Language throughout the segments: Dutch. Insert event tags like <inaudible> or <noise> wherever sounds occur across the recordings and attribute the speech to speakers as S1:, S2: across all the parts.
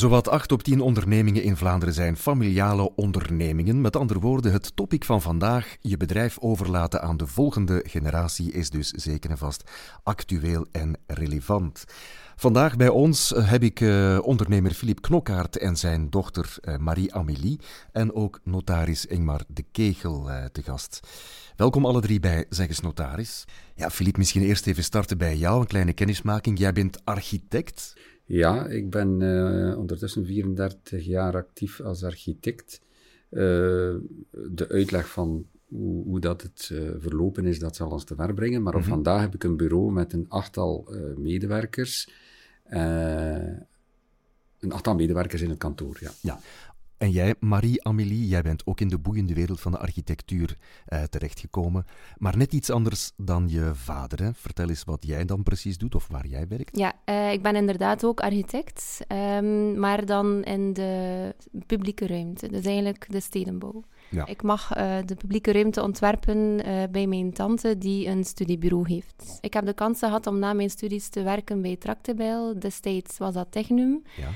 S1: Zowat 8 op 10 ondernemingen in Vlaanderen zijn familiale ondernemingen. Met andere woorden, het topic van vandaag, je bedrijf overlaten aan de volgende generatie, is dus zeker en vast actueel en relevant. Vandaag bij ons heb ik uh, ondernemer Filip Knokkaert en zijn dochter uh, Marie-Amélie en ook notaris Ingmar de Kegel te gast. Welkom alle drie bij Zeggens Notaris. Ja, Filip, misschien eerst even starten bij jou, een kleine kennismaking. Jij bent architect.
S2: Ja, ik ben uh, ondertussen 34 jaar actief als architect. Uh, de uitleg van hoe, hoe dat het uh, verlopen is, dat zal ons te ver brengen. Maar op mm -hmm. vandaag heb ik een bureau met een achttal medewerkers. een achttal medewerkers in het kantoor, ja.
S1: ja. En jij, Marie-Amélie, jij bent ook in de boeiende wereld van de architectuur uh, terechtgekomen. Maar net iets anders dan je vader. Hè? Vertel eens wat jij dan precies doet of waar jij werkt.
S3: Ja, uh, ik ben inderdaad ook architect, um, maar dan in de publieke ruimte. Dus eigenlijk de stedenbouw. Ja. Ik mag uh, de publieke ruimte ontwerpen bij mijn tante die een studiebureau heeft. Ik heb de kans gehad om na mijn studies te werken bij Tractebel. Destijds was dat Technum.
S1: Ja.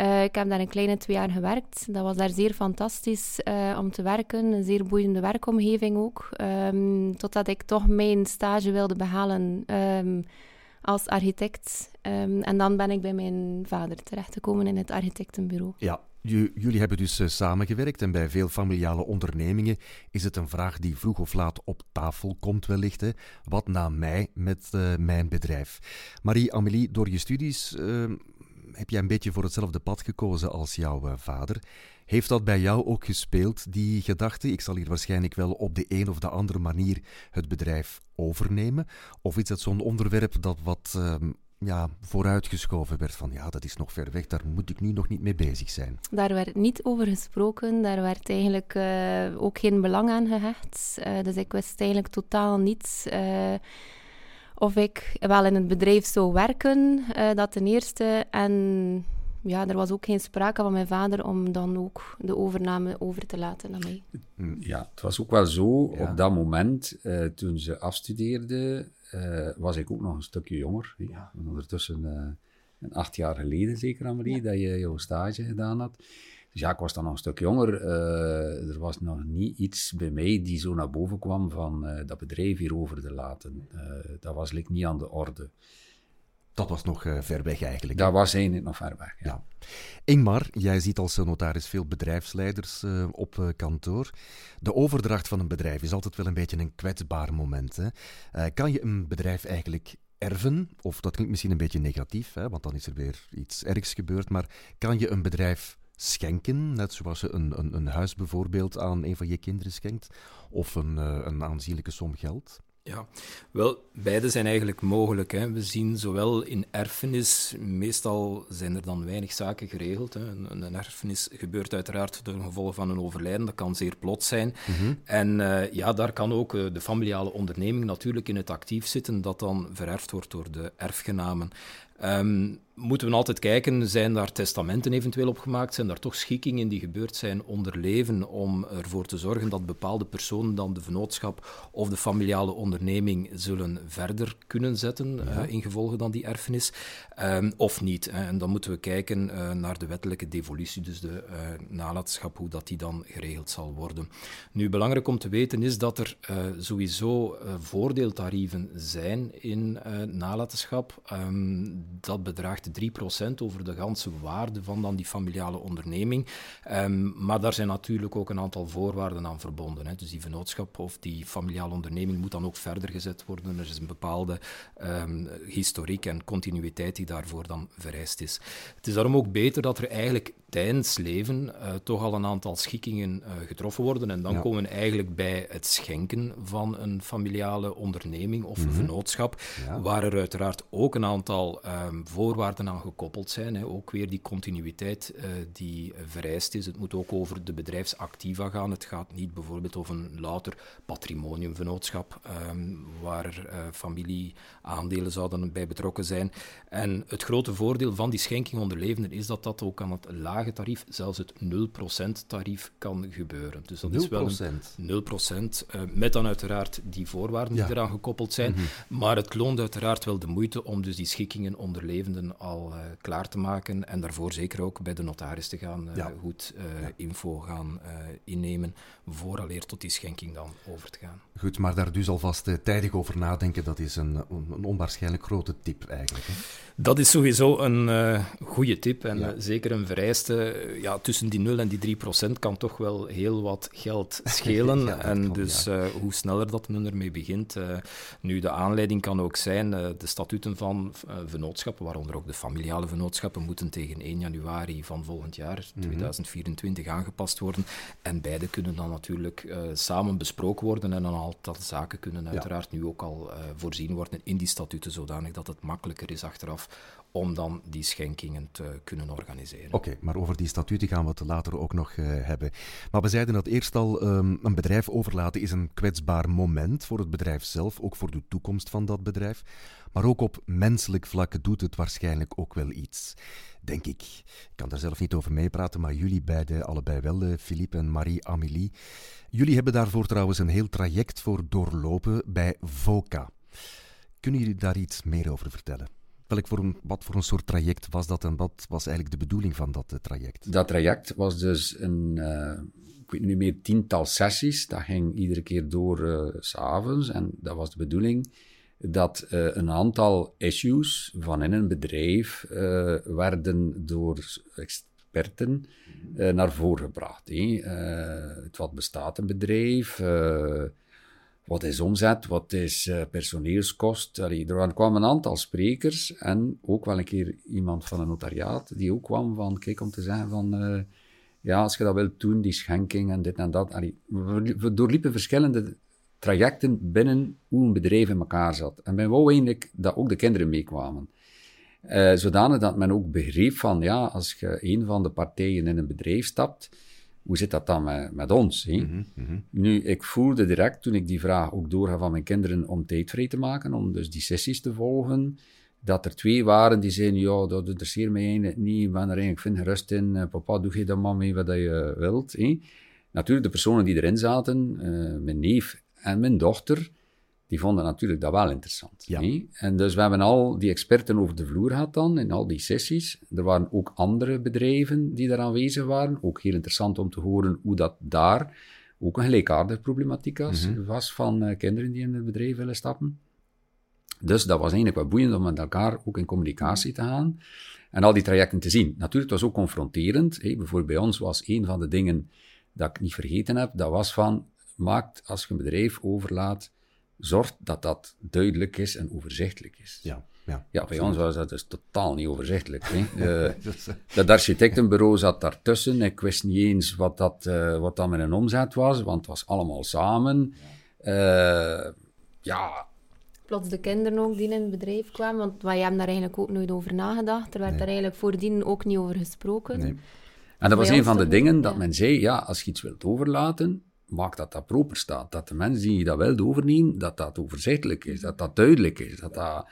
S3: Uh, ik heb daar een kleine twee jaar gewerkt. Dat was daar zeer fantastisch uh, om te werken. Een zeer boeiende werkomgeving ook. Um, totdat ik toch mijn stage wilde behalen um, als architect. Um, en dan ben ik bij mijn vader terechtgekomen in het architectenbureau.
S1: Ja, jullie hebben dus uh, samengewerkt en bij veel familiale ondernemingen is het een vraag die vroeg of laat op tafel komt wellicht. Hè. Wat na mij met mijn bedrijf? Marie-Amélie, door je studies heb jij een beetje voor hetzelfde pad gekozen als jouw uh, vader. Heeft dat bij jou ook gespeeld, die gedachte? Ik zal hier waarschijnlijk wel op de een of de andere manier het bedrijf overnemen. Of is het zo'n onderwerp dat wat uh, ja, vooruitgeschoven werd van ja, dat is nog ver weg, daar moet ik nu nog niet mee bezig zijn?
S3: Daar werd niet over gesproken, daar werd eigenlijk uh, ook geen belang aan gehecht. dus ik wist eigenlijk totaal niets of ik wel in het bedrijf zou werken, uh, dat ten eerste. En ja, er was ook geen sprake van mijn vader om dan ook de overname over te laten aan mij.
S2: Ja, het was ook wel zo, ja. op dat moment, uh, toen ze afstudeerde, uh, was ik ook nog een stukje jonger. Ja. Ondertussen een acht jaar geleden zeker, Annemarie, ja. dat je jouw stage gedaan had. Dus ja, ik was dan nog een stuk jonger. Uh, er was nog niet iets bij mij die zo naar boven kwam van uh, dat bedrijf hierover te laten. Uh, dat was like, niet aan de orde.
S1: Dat was nog ver weg eigenlijk.
S2: Dat was eigenlijk nog ver weg, ja.
S1: ja. Ingmar, jij ziet als notaris veel bedrijfsleiders op kantoor. De overdracht van een bedrijf is altijd wel een beetje een kwetsbaar moment. Hè? kan je een bedrijf eigenlijk erven, of dat klinkt misschien een beetje negatief, hè, want dan is er weer iets ergs gebeurd, maar kan je een bedrijf schenken, net zoals je een, een, een, huis bijvoorbeeld aan een van je kinderen schenkt, of een, uh, een aanzienlijke som geld?
S4: Ja, wel, beide zijn eigenlijk mogelijk. Hè. We zien zowel in erfenis, meestal zijn er dan weinig zaken geregeld. Hè. Een, een, erfenis gebeurt uiteraard door gevolg van een overlijden, dat kan zeer plots zijn.
S1: Mm -hmm.
S4: En uh, ja, daar kan ook uh, de familiale onderneming natuurlijk in het actief zitten, dat dan vererfd wordt door de erfgenamen. Um, moeten we altijd kijken, zijn daar testamenten eventueel opgemaakt? Zijn daar toch schikkingen die gebeurd zijn onder leven om ervoor te zorgen dat bepaalde personen dan de vennootschap of de familiale onderneming zullen verder kunnen zetten, ja. uh, ingevolge dan die erfenis, um, of niet? Hè? En dan moeten we kijken uh, naar de wettelijke devolutie, dus de uh, nalatenschap, hoe dat die dan geregeld zal worden. Nu, belangrijk om te weten is dat er sowieso voordeeltarieven zijn in nalatenschap. Um, dat bedraagt 3% over de ganse waarde van dan die familiale onderneming. Um, maar daar zijn natuurlijk ook een aantal voorwaarden aan verbonden. Hè. Dus die vennootschap of die familiale onderneming moet dan ook verder gezet worden. Er is een bepaalde um, historiek en continuïteit die daarvoor dan vereist is. Het is daarom ook beter dat er eigenlijk tijdens leven uh, toch al een aantal schikkingen uh, getroffen worden. En dan ja. komen we eigenlijk bij het schenken van een familiale onderneming of mm -hmm. een vennootschap, ja. waar er uiteraard ook een aantal um, voorwaarden aan gekoppeld zijn. Hè. Ook weer die continuïteit uh, die vereist is. Het moet ook over de bedrijfsactiva gaan. Het gaat niet bijvoorbeeld over een louter patrimoniumvennootschap, um, waar er familieaandelen zouden bij betrokken zijn. En het grote voordeel van die schenking onder levenden is dat dat ook aan het lage tarief, zelfs het 0% tarief kan gebeuren. Dus dat 0%. is wel een 0%, uh, met dan uiteraard die voorwaarden ja. die eraan gekoppeld zijn. Mm -hmm. Maar het loont uiteraard wel de moeite om dus die schikkingen onder onderlevenden al klaar te maken en daarvoor zeker ook bij de notaris te gaan goed info gaan innemen vooraleer tot die schenking dan over te gaan.
S1: Goed, maar daar dus alvast tijdig over nadenken, dat is een, een onwaarschijnlijk grote tip eigenlijk. Hè?
S4: Dat is sowieso een goede tip en zeker een vereiste. Ja, tussen die 0 en die 3 procent kan toch wel heel wat geld <laughs> schelen. en dus hoe sneller dat men ermee begint. nu, de aanleiding kan ook zijn, de statuten van vennootschappen, waaronder ook de familiale vennootschappen, moeten tegen 1 januari van volgend jaar, 2024, mhm. aangepast worden. En beide kunnen dan natuurlijk uh, samen besproken worden en een aantal zaken kunnen uiteraard nu ook al uh, voorzien worden in die statuten, zodanig dat het makkelijker is achteraf om dan die schenkingen te kunnen organiseren.
S1: Oké, maar over die statuten gaan we het later ook nog uh, hebben. Maar we zeiden dat eerst al, um, een bedrijf overlaten is een kwetsbaar moment voor het bedrijf zelf, ook voor de toekomst van dat bedrijf. Maar ook op menselijk vlak doet het waarschijnlijk ook wel iets. Denk ik. Ik kan daar zelf niet over meepraten, maar jullie beiden, allebei wel, Philippe en Marie-Amélie. Jullie hebben daarvoor trouwens een heel traject voor doorlopen bij VOCA. Kunnen jullie daar iets meer over vertellen? Welk voor een, wat voor een soort traject was dat en wat was eigenlijk de bedoeling van dat uh, traject?
S2: Dat traject was dus een, uh, ik weet niet meer, tiental sessies. Dat ging iedere keer door uh, s'avonds en dat was de bedoeling dat een aantal issues van in een bedrijf werden door experten naar voren gebracht. het wat bestaat een bedrijf? Wat is omzet? Wat is personeelskost? Allee, er kwamen een aantal sprekers en ook wel een keer iemand van een notariaat die ook kwam van, kijk, om te zeggen van, ja, als je dat wilt doen, die schenking en dit en dat. We doorliepen verschillende trajecten binnen hoe een bedrijf in elkaar zat. En men wou eigenlijk dat ook de kinderen meekwamen. Uh, zodanig dat men ook begreep van, ja, als je een van de partijen in een bedrijf stapt, hoe zit dat dan met, met ons? Mm -hmm. Nu, ik voelde direct, toen ik die vraag ook doorga van mijn kinderen om tijd vrij te maken, om dus die sessies te volgen, dat er twee waren die zeiden, ja, dat interesseert mij eigenlijk niet, ik ben er eigenlijk, vind rust in, uh, papa, doe je dan maar mee wat je wilt. He? Natuurlijk, de personen die erin zaten, uh, mijn neef en mijn dochter, die vonden natuurlijk dat wel interessant. Ja. En dus we hebben al die experten over de vloer gehad dan, in al die sessies. Er waren ook andere bedrijven die daar aanwezig waren. Ook heel interessant om te horen hoe dat daar ook een gelijkaardige problematiek was, mhm. was van uh, kinderen die in het bedrijf willen stappen. Dus dat was eigenlijk wel boeiend om met elkaar ook in communicatie te gaan en al die trajecten te zien. Natuurlijk, het was ook confronterend. Hey, bijvoorbeeld bij ons was een van de dingen dat ik niet vergeten heb, dat was van, maakt als je een bedrijf overlaat, zorgt dat dat duidelijk is en overzichtelijk is.
S1: Ja, ja,
S2: ja bij ons was dat dus totaal niet overzichtelijk. Hè. Uh, <laughs> dat architectenbureau zat daartussen. Ik wist niet eens wat dat, uh, wat dat met een omzet was, want het was allemaal samen. Ja. Uh, ja.
S3: Plots de kinderen ook die in het bedrijf kwamen, want wij hebben daar eigenlijk ook nooit over nagedacht. Er werd nee. daar eigenlijk voordien ook niet over gesproken. Nee.
S2: En dat was een van de dingen dat men zei, ja, als je iets wilt overlaten, maak dat dat proper staat. Dat de mensen die dat wilden overnemen, dat dat overzichtelijk is, dat dat duidelijk is. Dat dat...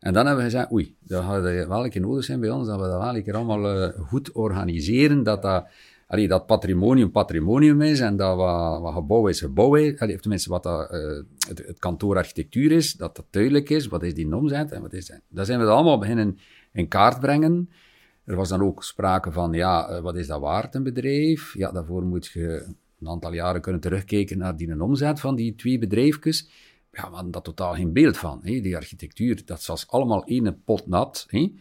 S2: En dan hebben we gezegd, oei, dat gaat wel een keer nodig zijn bij ons, dat we dat wel een allemaal uh, goed organiseren, dat dat, allee, dat patrimonium patrimonium is en dat wat, wat gebouw is gebouw is, tenminste wat dat, uh, het, kantoorarchitectuur is, dat dat duidelijk is, wat is die omzet en wat is dat. Dat zijn we allemaal beginnen in kaart brengen. Er was dan ook sprake van, ja, uh, wat is dat waard, een bedrijf? Ja, daarvoor moet je een aantal jaren kunnen terugkijken naar die omzet van die twee bedrijfjes. Ja, we hadden daar totaal geen beeld van. Hè. Die architectuur, dat was allemaal één pot nat. Hè.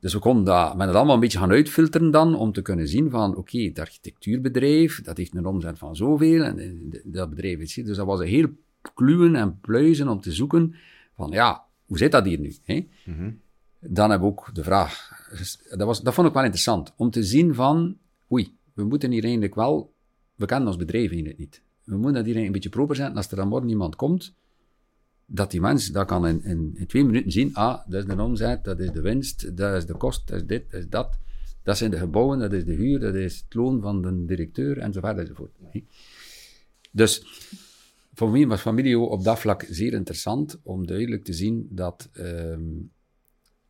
S2: Dus we konden dat, met het allemaal een beetje gaan uitfilteren dan, om te kunnen zien van, oké, okay, het architectuurbedrijf, dat heeft een omzet van zoveel, en dat bedrijf is Dus dat was een heel kluwen en pluizen om te zoeken van, ja, hoe zit dat hier nu? Hè? Mm Dan hebben we ook de vraag, dat, was, dat vond ik wel interessant, om te zien van, oei, we moeten hier eigenlijk wel we kennen ons bedrijf eigenlijk niet. We moeten dat hier een beetje proper zijn. Als er dan morgen iemand komt, dat die mens dat kan in, in, in, twee minuten zien. Ah, dat is de omzet, dat is de winst, dat is de kost, dat is dit, dat is dat. Dat zijn de gebouwen, dat is de huur, dat is het loon van de directeur enzovoort enzovoort. Dus voor mij was familie op dat vlak zeer interessant om duidelijk te zien dat um,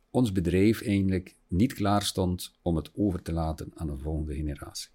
S2: ons bedrijf eigenlijk niet klaar stond om het over te laten aan een volgende generatie.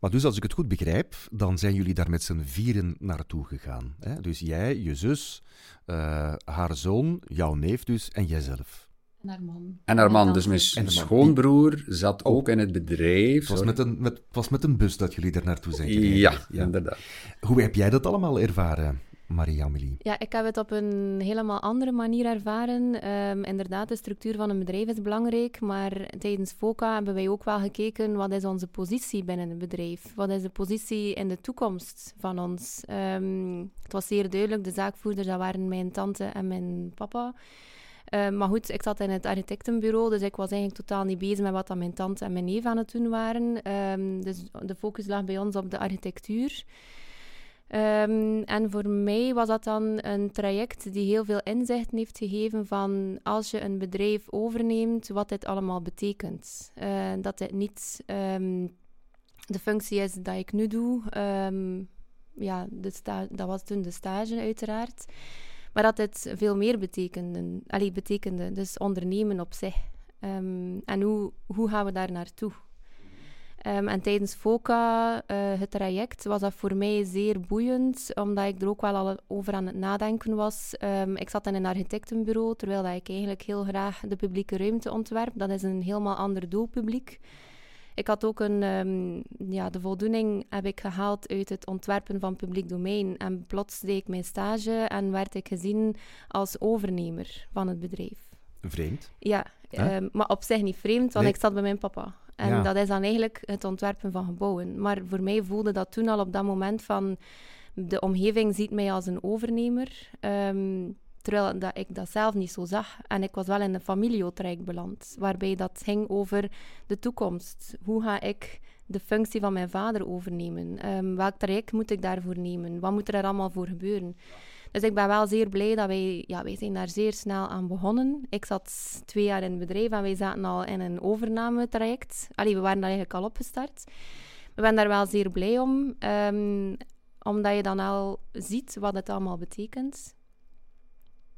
S1: Maar dus als ik het goed begrijp, dan zijn jullie daar met z'n vieren naartoe gegaan. Hè? Dus jij, je zus, uh, haar zoon, jouw neef dus en jijzelf.
S3: En haar man.
S2: En haar man, dus mijn schoonbroer, zat ook in het bedrijf.
S1: Het was met, een, met, was met een bus dat jullie daar naartoe zijn
S2: gegaan. Ja, ja, inderdaad.
S1: Hoe heb jij dat allemaal ervaren? Marie-Amelie?
S3: Ja, ik heb het op een helemaal andere manier ervaren. Um, inderdaad, de structuur van een bedrijf is belangrijk, maar tijdens FOCA hebben wij ook wel gekeken wat is onze positie binnen een bedrijf? Wat is de positie in de toekomst van ons? Um, het was zeer duidelijk, de zaakvoerders, dat waren mijn tante en mijn papa. Um, maar goed, ik zat in het architectenbureau, dus ik was eigenlijk totaal niet bezig met wat dat mijn tante en mijn neef aan het doen waren. dus de focus lag bij ons op de architectuur. Um, en voor mij was dat dan een traject die heel veel inzicht heeft gegeven van als je een bedrijf overneemt, wat dit allemaal betekent. Uh, dat dit niet um, de functie is dat ik nu doe. Um, ja, dat was toen de stage uiteraard. Maar dat dit veel meer betekende. Allee, betekende dus ondernemen op zich. en hoe, hoe gaan we daar naartoe? Um, en tijdens FOCA, uh, het traject, was dat voor mij zeer boeiend, omdat ik er ook wel al over aan het nadenken was. Um, ik zat in een architectenbureau, terwijl dat ik eigenlijk heel graag de publieke ruimte ontwerp. Dat is een helemaal ander doelpubliek. Ik had ook een, um, ja, de voldoening heb ik gehaald uit het ontwerpen van publiek domein. En plots deed ik mijn stage en werd ik gezien als overnemer van het bedrijf.
S1: Vreemd?
S3: Ja, maar op zich niet vreemd, want ik zat bij mijn papa. En dat is dan eigenlijk het ontwerpen van gebouwen. Maar voor mij voelde dat toen al op dat moment van... De omgeving ziet mij als een overnemer. Ehm, terwijl dat ik dat zelf niet zo zag. En ik was wel in een familieotrijk beland. Waarbij dat ging over de toekomst. Hoe ga ik de functie van mijn vader overnemen? Um, welk traject moet ik daarvoor nemen? Wat moet er allemaal voor gebeuren? Dus ik ben wel zeer blij dat wij, ja, wij zijn daar zeer snel aan begonnen. Ik zat twee jaar in het bedrijf en wij zaten al in een overnametraject. Allee, we waren daar eigenlijk al opgestart. We ben daar wel zeer blij om, um, omdat je dan al ziet wat het allemaal betekent.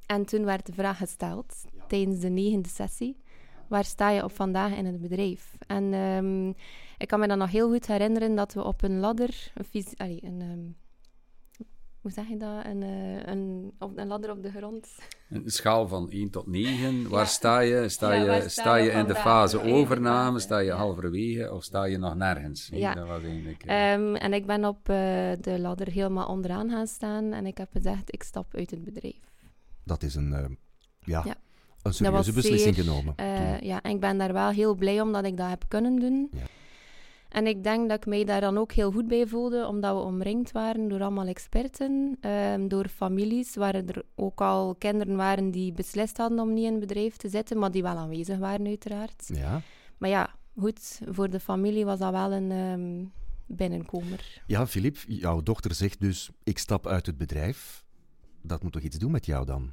S3: En toen werd de vraag gesteld, tijdens de negende sessie, waar sta je op vandaag in het bedrijf? En um, ik kan me dan nog heel goed herinneren dat we op een ladder, een, allee, een um, hoe zeg je dat? Een, uh, een, een ladder op de grond.
S2: Een schaal van 1 tot 9. Waar sta je? Sta, je, sta, je in de fase overname? Sta je halverwege of sta je nog nergens?
S3: Ja. Dat was eigenlijk, um, en ik ben op uh, de ladder helemaal onderaan gaan staan en ik heb gezegd, ik stap uit het bedrijf.
S1: Dat is een, uh, ja, ja, een serieuze beslissing zeer, genomen.
S3: ja, en ik ben daar wel heel blij om dat ik dat heb kunnen doen. Ja. En ik denk dat ik mij daar dan ook heel goed bij voelde, omdat we omringd waren door allemaal experten, um, door families, waar er ook al kinderen waren die beslist hadden om niet in het bedrijf te zitten, maar die wel aanwezig waren uiteraard.
S1: Ja.
S3: Maar ja, goed, voor de familie was dat wel een um, binnenkomer.
S1: Ja, Filip, jouw dochter zegt dus, ik stap uit het bedrijf. Dat moet toch iets doen met jou dan?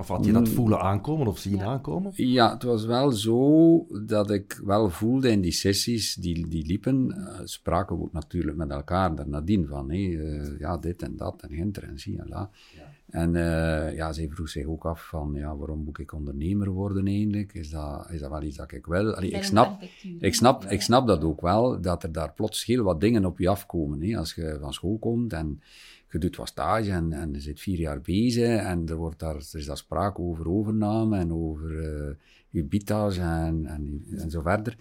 S1: Of had je dat mm. voelen aankomen of zien aankomen?
S2: Ja, het was wel zo dat ik wel voelde in die sessies die, die liepen, uh, spraken we ook natuurlijk met elkaar daar nadien van, hey, uh, ja, dit en dat en hinter en zie en la. Ja. En uh, ja, zij vroeg zich ook af van, ja, waarom moet ik ondernemer worden eigenlijk? Is dat, is dat wel iets dat ik wil? Allee, ik, snap, ik, snap, ik snap dat ook wel, dat er daar plots heel wat dingen op je afkomen. Hè? Als je van school komt en je doet wat stage en, en je zit vier jaar bezig en er, wordt daar, er is daar sprake over overname en over uh, je bitage en, en, en zo verder.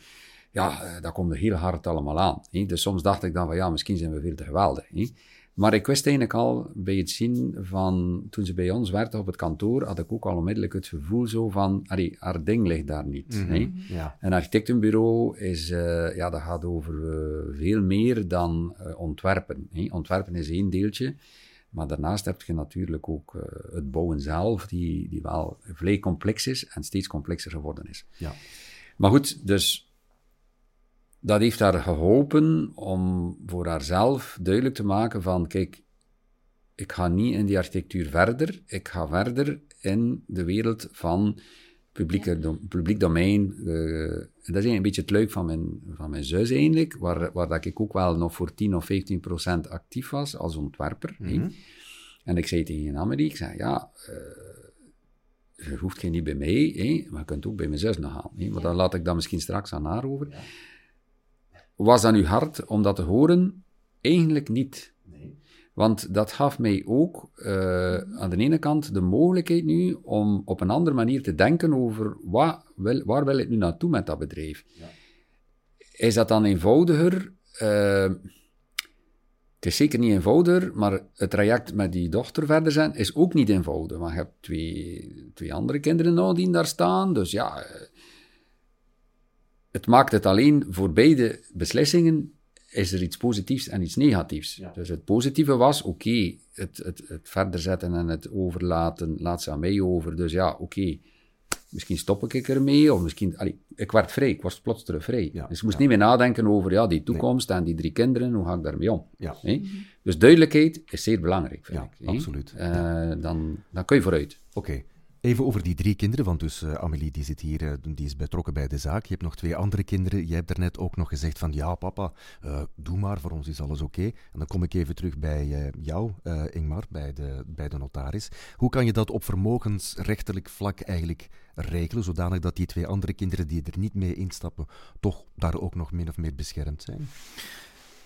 S2: Ja, uh, dat komt er heel hard allemaal aan. Hè? Dus soms dacht ik dan van ja, misschien zijn we veel te geweldig. Hè? Maar ik wist eigenlijk al bij het zien van, toen ze bij ons werkte op het kantoor, had ik ook al onmiddellijk het gevoel zo van, allee, haar ding ligt daar niet. Mm -hmm. ja. Een architectenbureau is, uh, ja, dat gaat over uh, veel meer dan uh, ontwerpen. Hè. Ontwerpen is één deeltje, maar daarnaast heb je natuurlijk ook het bouwen zelf, die, die wel vrij complex is en steeds complexer geworden is.
S1: Ja.
S2: Maar goed, dus dat heeft haar geholpen om voor haarzelf duidelijk te maken van, kijk, ik ga niet in die architectuur verder, ik ga verder in de wereld van publieke publiek domein. Uh, dat is een beetje het leuk van mijn, van mijn zus eigenlijk, waar, waar dat ik ook wel nog voor 10 of 15 procent actief was als ontwerper. Mm En ik zei tegen Amelie, ik zei, ja, uh, je hoeft geen niet bij mij, hè, maar je kunt ook bij mijn zus nog gaan. Hè, maar dan laat ik dat misschien straks aan haar over. Ja. Was dat nu hard om dat te horen? Eigenlijk niet. Nee. Want dat gaf mij ook uh, aan de ene kant de mogelijkheid nu om op een andere manier te denken over wat wil, waar wil ik nu naartoe met dat bedrijf. Ja. Is dat dan eenvoudiger? Uh, het is zeker niet eenvoudiger, maar het traject met die dochter verder zijn is ook niet eenvoudig. Want je hebt twee, twee andere kinderen nou die daar staan. Dus ja, eh, het maakt het alleen voor beide beslissingen is er iets positiefs en iets negatiefs. Dus het positieve was, oké, het, het, het verder zetten en het overlaten, laat ze aan mij over. Dus ja, oké, misschien stop ik ermee, of misschien... Allee, ik werd vrij, ik was plots terug vrij. dus ik moest niet meer nadenken over ja, die toekomst en die drie kinderen, hoe ga ik daarmee om? Ja. Dus duidelijkheid is zeer belangrijk, vind
S1: ik. absoluut.
S2: Uh, dan, dan kun je vooruit.
S1: Oké. Even over die drie kinderen, want dus uh, Amélie die zit hier, uh, die is betrokken bij de zaak. Je hebt nog twee andere kinderen. Je hebt daarnet ook nog gezegd van ja papa, uh, doe maar, voor ons is alles oké. En dan kom ik even terug bij jou, Ingmar, bij de, bij de notaris. Hoe kan je dat op vermogensrechtelijk vlak eigenlijk regelen, zodanig dat die twee andere kinderen die er niet mee instappen, toch daar ook nog min of meer beschermd zijn?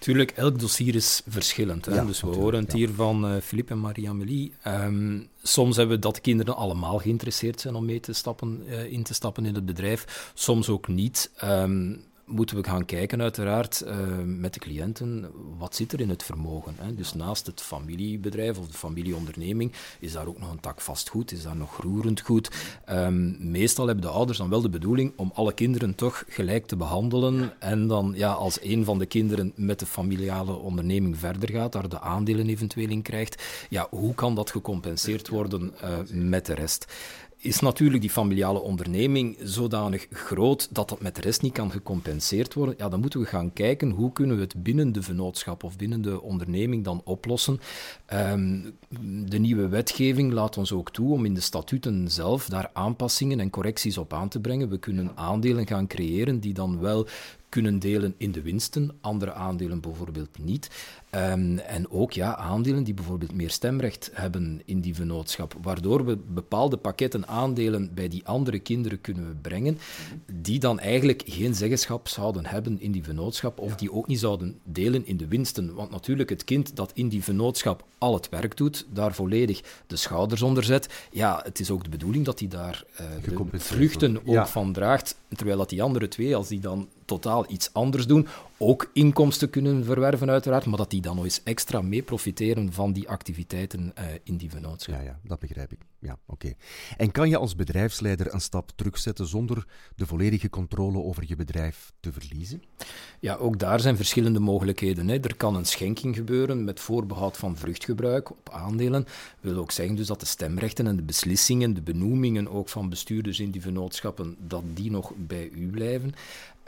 S4: Tuurlijk, elk dossier is verschillend. Hè? dus we horen het hier van uh, Philippe en Marie-Amélie. Ehm, soms hebben we dat kinderen allemaal geïnteresseerd zijn om mee te stappen, uh, in te stappen in het bedrijf. Soms ook niet. Um, moeten we gaan kijken, uiteraard, uh, met de cliënten, wat zit er in het vermogen. Hè? Dus naast het familiebedrijf of de familieonderneming is daar ook nog een tak vastgoed, is daar nog roerend goed. Um, meestal hebben de ouders dan wel de bedoeling om alle kinderen toch gelijk te behandelen en dan, ja, als een van de kinderen met de familiale onderneming verder gaat, daar de aandelen eventueel in krijgt, ja, hoe kan dat gecompenseerd worden uh, met de rest? Is natuurlijk die familiale onderneming zodanig groot dat dat met de rest niet kan gecompenseerd worden. Ja, dan moeten we gaan kijken hoe kunnen we het binnen de vennootschap of binnen de onderneming dan oplossen. Um, de nieuwe wetgeving laat ons ook toe om in de statuten zelf daar aanpassingen en correcties op aan te brengen. We kunnen aandelen gaan creëren die dan wel kunnen delen in de winsten, andere aandelen bijvoorbeeld niet. Um, en ook ja, aandelen die bijvoorbeeld meer stemrecht hebben in die vennootschap, waardoor we bepaalde pakketten aandelen bij die andere kinderen kunnen brengen, die dan eigenlijk geen zeggenschap zouden hebben in die vennootschap, of die ook niet zouden delen in de winsten. Want natuurlijk, het kind dat in die vennootschap al het werk doet, daar volledig de schouders onder zet, ja, het is ook de bedoeling dat hij daar uh, de vruchten ook van draagt, terwijl dat die andere twee, als die dan totaal iets anders doen, ook inkomsten kunnen verwerven uiteraard, maar dat die dan nog eens extra mee profiteren van die activiteiten uh, in die vennootschap.
S1: Ja, ja, dat begrijp ik. Ja, oké. En kan je als bedrijfsleider een stap terugzetten zonder de volledige controle over je bedrijf te verliezen?
S4: Ja, ook daar zijn verschillende mogelijkheden. Hè. Er kan een schenking gebeuren met voorbehoud van vruchtgebruik op aandelen. Dat wil ook zeggen dus dat de stemrechten en de beslissingen, de benoemingen ook van bestuurders in die vennootschappen, dat die nog bij u blijven.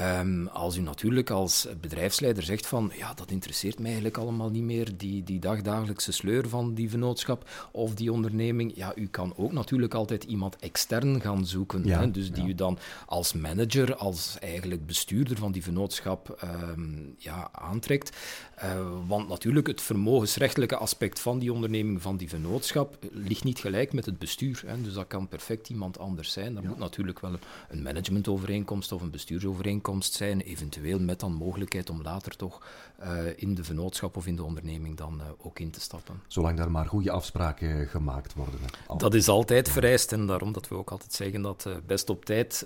S4: Um, als u natuurlijk als bedrijfsleider zegt van ja, dat interesseert mij eigenlijk allemaal niet meer, die, die dagdagelijkse sleur van die vennootschap of die onderneming, ja, u kan ook natuurlijk altijd iemand extern gaan zoeken. hè? Dus die u dan als manager, als eigenlijk bestuurder van die vennootschap um, ja, aantrekt. Uh, want natuurlijk, het vermogensrechtelijke aspect van die onderneming, van die vennootschap, ligt niet gelijk met het bestuur. Hè? Dus dat kan perfect iemand anders zijn. Dat moet natuurlijk wel een managementovereenkomst of een bestuursovereenkomst zijn, eventueel met dan mogelijkheid om later toch uh, in de vennootschap of in de onderneming dan uh, ook in te stappen.
S1: Zolang daar maar goede afspraken gemaakt worden.
S4: Dat is altijd vereist en daarom dat we ook altijd zeggen dat best op tijd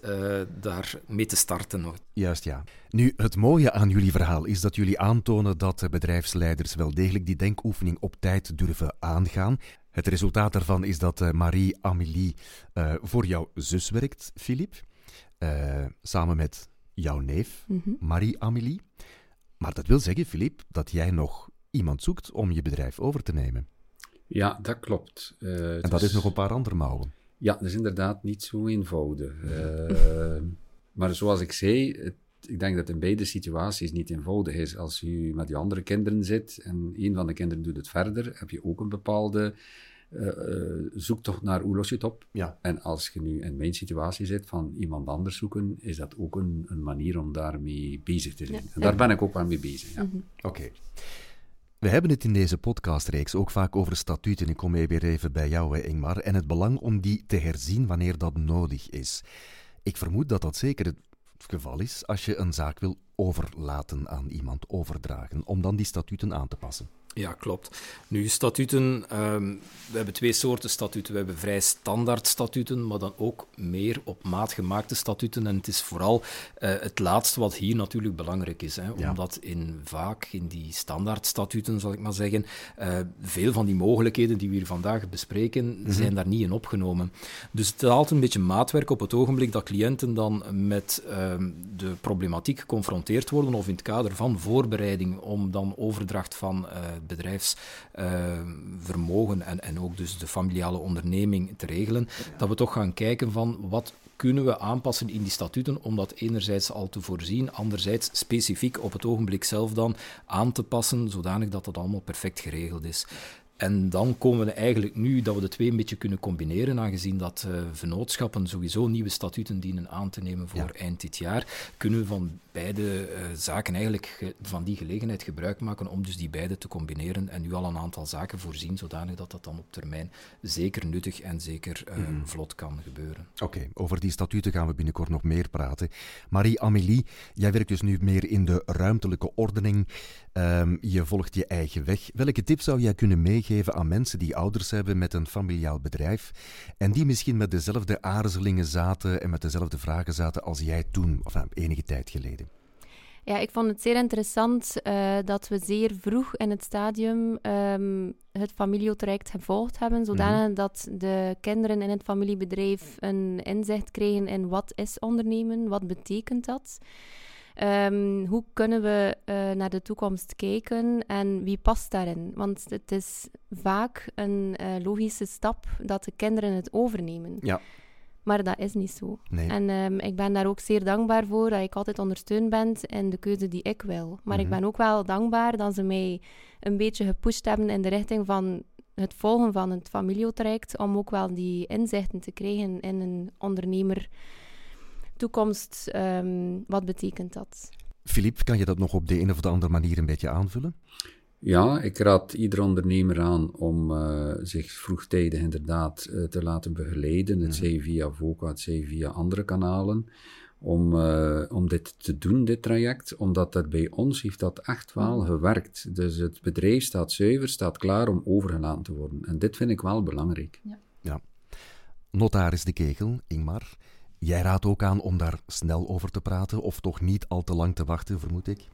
S4: daar mee te starten.
S1: Juist, ja. Nu, het mooie aan jullie verhaal is dat jullie aantonen dat bedrijfsleiders wel degelijk die denkoefening op tijd durven aangaan. Het resultaat daarvan is dat Marie-Amélie uh, voor jouw zus werkt, Philippe, uh, samen met jouw neef, mm -hmm. Marie-Amélie. Maar dat wil zeggen, Philippe, dat jij nog iemand zoekt om je bedrijf over te nemen.
S2: Ja, dat klopt.
S1: en dat is... is nog een paar andere mouwen.
S2: Ja, dat is inderdaad niet zo eenvoudig. <laughs> maar zoals ik zei, het ik denk dat in beide situaties niet eenvoudig is. Als je met je andere kinderen zit en een van de kinderen doet het verder, heb je ook een bepaalde uh, uh, zoektocht naar hoe los je het op. Ja. En als je nu in mijn situatie zit van iemand anders zoeken, is dat ook een, een manier om daarmee bezig te zijn. Ja. En daar ben ik ook wel mee bezig. Ja. Mm
S1: -hmm. Oké. Okay. We hebben het in deze podcastreeks ook vaak over statuten. Ik kom weer even bij jou, Ingmar. En het belang om die te herzien wanneer dat nodig is. Ik vermoed dat dat zeker het geval is als je een zaak wil overlaten aan iemand, overdragen, om dan die statuten aan te passen.
S4: Ja, klopt. Nu, statuten, ehm, we hebben twee soorten statuten. We hebben vrij standaard statuten, maar dan ook meer op maat gemaakte statuten. En het is vooral uh, het laatste wat hier natuurlijk belangrijk is. Hè, omdat in, vaak in die standaard statuten, zal ik maar zeggen, uh, veel van die mogelijkheden die we hier vandaag bespreken, mhm. zijn daar niet in opgenomen. Dus het altijd een beetje maatwerk op het ogenblik dat cliënten dan met uh, de problematiek geconfronteerd worden, of in het kader van voorbereiding om dan overdracht van uh, bedrijfsvermogen en, en ook dus de familiale onderneming te regelen, dat we toch gaan kijken van wat kunnen we aanpassen in die statuten om dat enerzijds al te voorzien, anderzijds specifiek op het ogenblik zelf dan aan te passen, zodanig dat dat allemaal perfect geregeld is. En dan komen we eigenlijk nu dat we de twee een beetje kunnen combineren, aangezien dat uh, vennootschappen sowieso nieuwe statuten dienen aan te nemen voor eind dit jaar, kunnen we van beide uh, zaken eigenlijk van die gelegenheid gebruik maken om dus die beide te combineren en nu al een aantal zaken voorzien, zodanig dat dat dan op termijn zeker nuttig en zeker uh, mm. vlot kan gebeuren.
S1: Oké, over die statuten gaan we binnenkort nog meer praten. Marie-Amélie, jij werkt dus nu meer in de ruimtelijke ordening. Um, je volgt je eigen weg. Welke tip zou jij kunnen meegeven aan mensen die ouders hebben met een familiaal bedrijf en die misschien met dezelfde aarzelingen zaten en met dezelfde vragen zaten als jij toen, of nou, enige tijd geleden?
S3: Ja, ik vond het zeer interessant uh, dat we zeer vroeg in het stadium um, het familietraject gevolgd hebben, zodanig mm dat de kinderen in het familiebedrijf een inzicht kregen in wat is ondernemen, wat betekent dat. Um, hoe kunnen we uh, naar de toekomst kijken en wie past daarin? Want het is vaak een uh, logische stap dat de kinderen het overnemen.
S1: Ja.
S3: Maar dat is niet zo.
S1: Nee.
S3: En um, ik ben daar ook zeer dankbaar voor dat ik altijd ondersteund ben in de keuze die ik wil. Maar ik mhm. ben ook wel dankbaar dat ze mij een beetje gepusht hebben in de richting van het volgen van het familietraject, om ook wel die inzichten te krijgen in een ondernemer toekomst, um, wat betekent dat?
S1: Filip, kan je dat nog op de een of de andere manier een beetje aanvullen?
S2: Ja, ik raad ieder ondernemer aan om uh, zich vroegtijdig inderdaad uh, te laten begeleiden. Het zij via VOCA, het zij via andere kanalen. Om, uh, om dit te doen, dit traject. Omdat dat bij ons heeft dat echt wel gewerkt. Dus het bedrijf staat zuiver, staat klaar om overgelaten te worden. En dit vind ik wel belangrijk.
S1: Ja. ja. Notaris De Kegel, Ingmar. Jij raadt ook aan om daar snel over te praten, of toch niet al te lang te wachten, vermoed ik? Ja,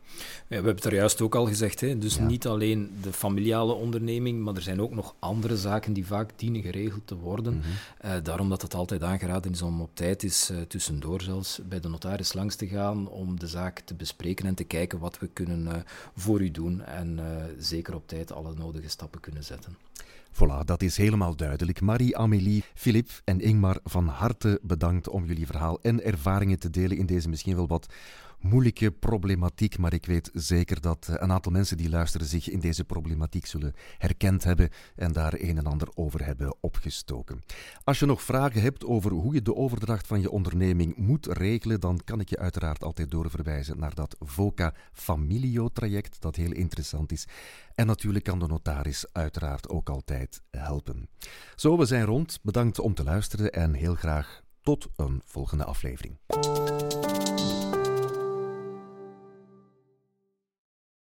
S4: we hebben het er juist ook al gezegd. Hè? Dus niet alleen de familiale onderneming, maar er zijn ook nog andere zaken die vaak dienen geregeld te worden. Mm daarom dat het altijd aangeraden is om op tijd is uh, tussendoor zelfs bij de notaris langs te gaan om de zaak te bespreken en te kijken wat we kunnen uh, voor u doen. En zeker op tijd alle nodige stappen kunnen zetten.
S1: Voilà, dat is helemaal duidelijk. Marie-Amélie, Filip en Ingmar, van harte bedankt om jullie verhaal en ervaringen te delen in deze misschien wel wat moeilijke problematiek, maar ik weet zeker dat eh, een aantal mensen die luisteren zich in deze problematiek zullen herkend hebben en daar een en ander over hebben opgestoken. Als je nog vragen hebt over hoe je de overdracht van je onderneming moet regelen, dan kan ik je uiteraard altijd doorverwijzen naar dat VOCA Familio traject, dat heel interessant is. En natuurlijk kan de notaris uiteraard ook altijd helpen. Zo, we zijn rond. Bedankt om te luisteren en heel graag tot een volgende aflevering.